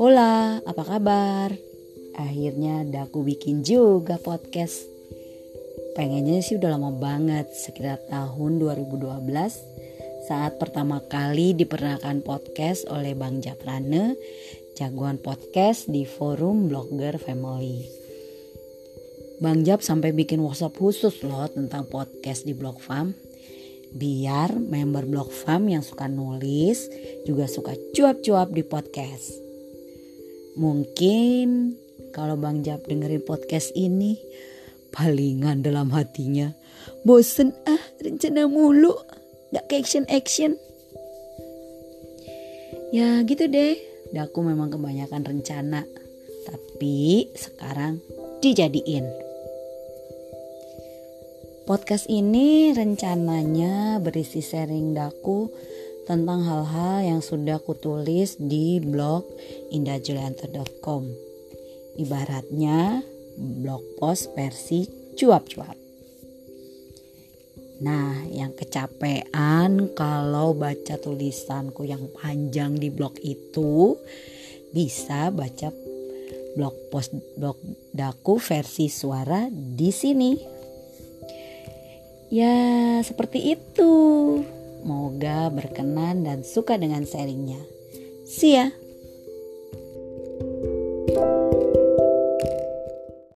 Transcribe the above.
Hola, apa kabar? Akhirnya daku bikin juga podcast. Pengennya sih udah lama banget, sekitar tahun 2012 saat pertama kali diperkenalkan podcast oleh Bang Japrane, jagoan podcast di forum Blogger Family. Bang Jap sampai bikin workshop khusus loh tentang podcast di Blog Farm biar member blog farm yang suka nulis juga suka cuap-cuap di podcast. Mungkin kalau Bang Jab dengerin podcast ini palingan dalam hatinya bosen ah rencana mulu gak ke action-action. Ya gitu deh, aku memang kebanyakan rencana tapi sekarang dijadiin. Podcast ini rencananya berisi sharing daku tentang hal-hal yang sudah kutulis di blog indahjulianto.com. Ibaratnya blog post versi cuap-cuap. Nah, yang kecapean kalau baca tulisanku yang panjang di blog itu bisa baca blog post blog daku versi suara di sini. Ya, seperti itu. Moga berkenan dan suka dengan sharingnya. See ya.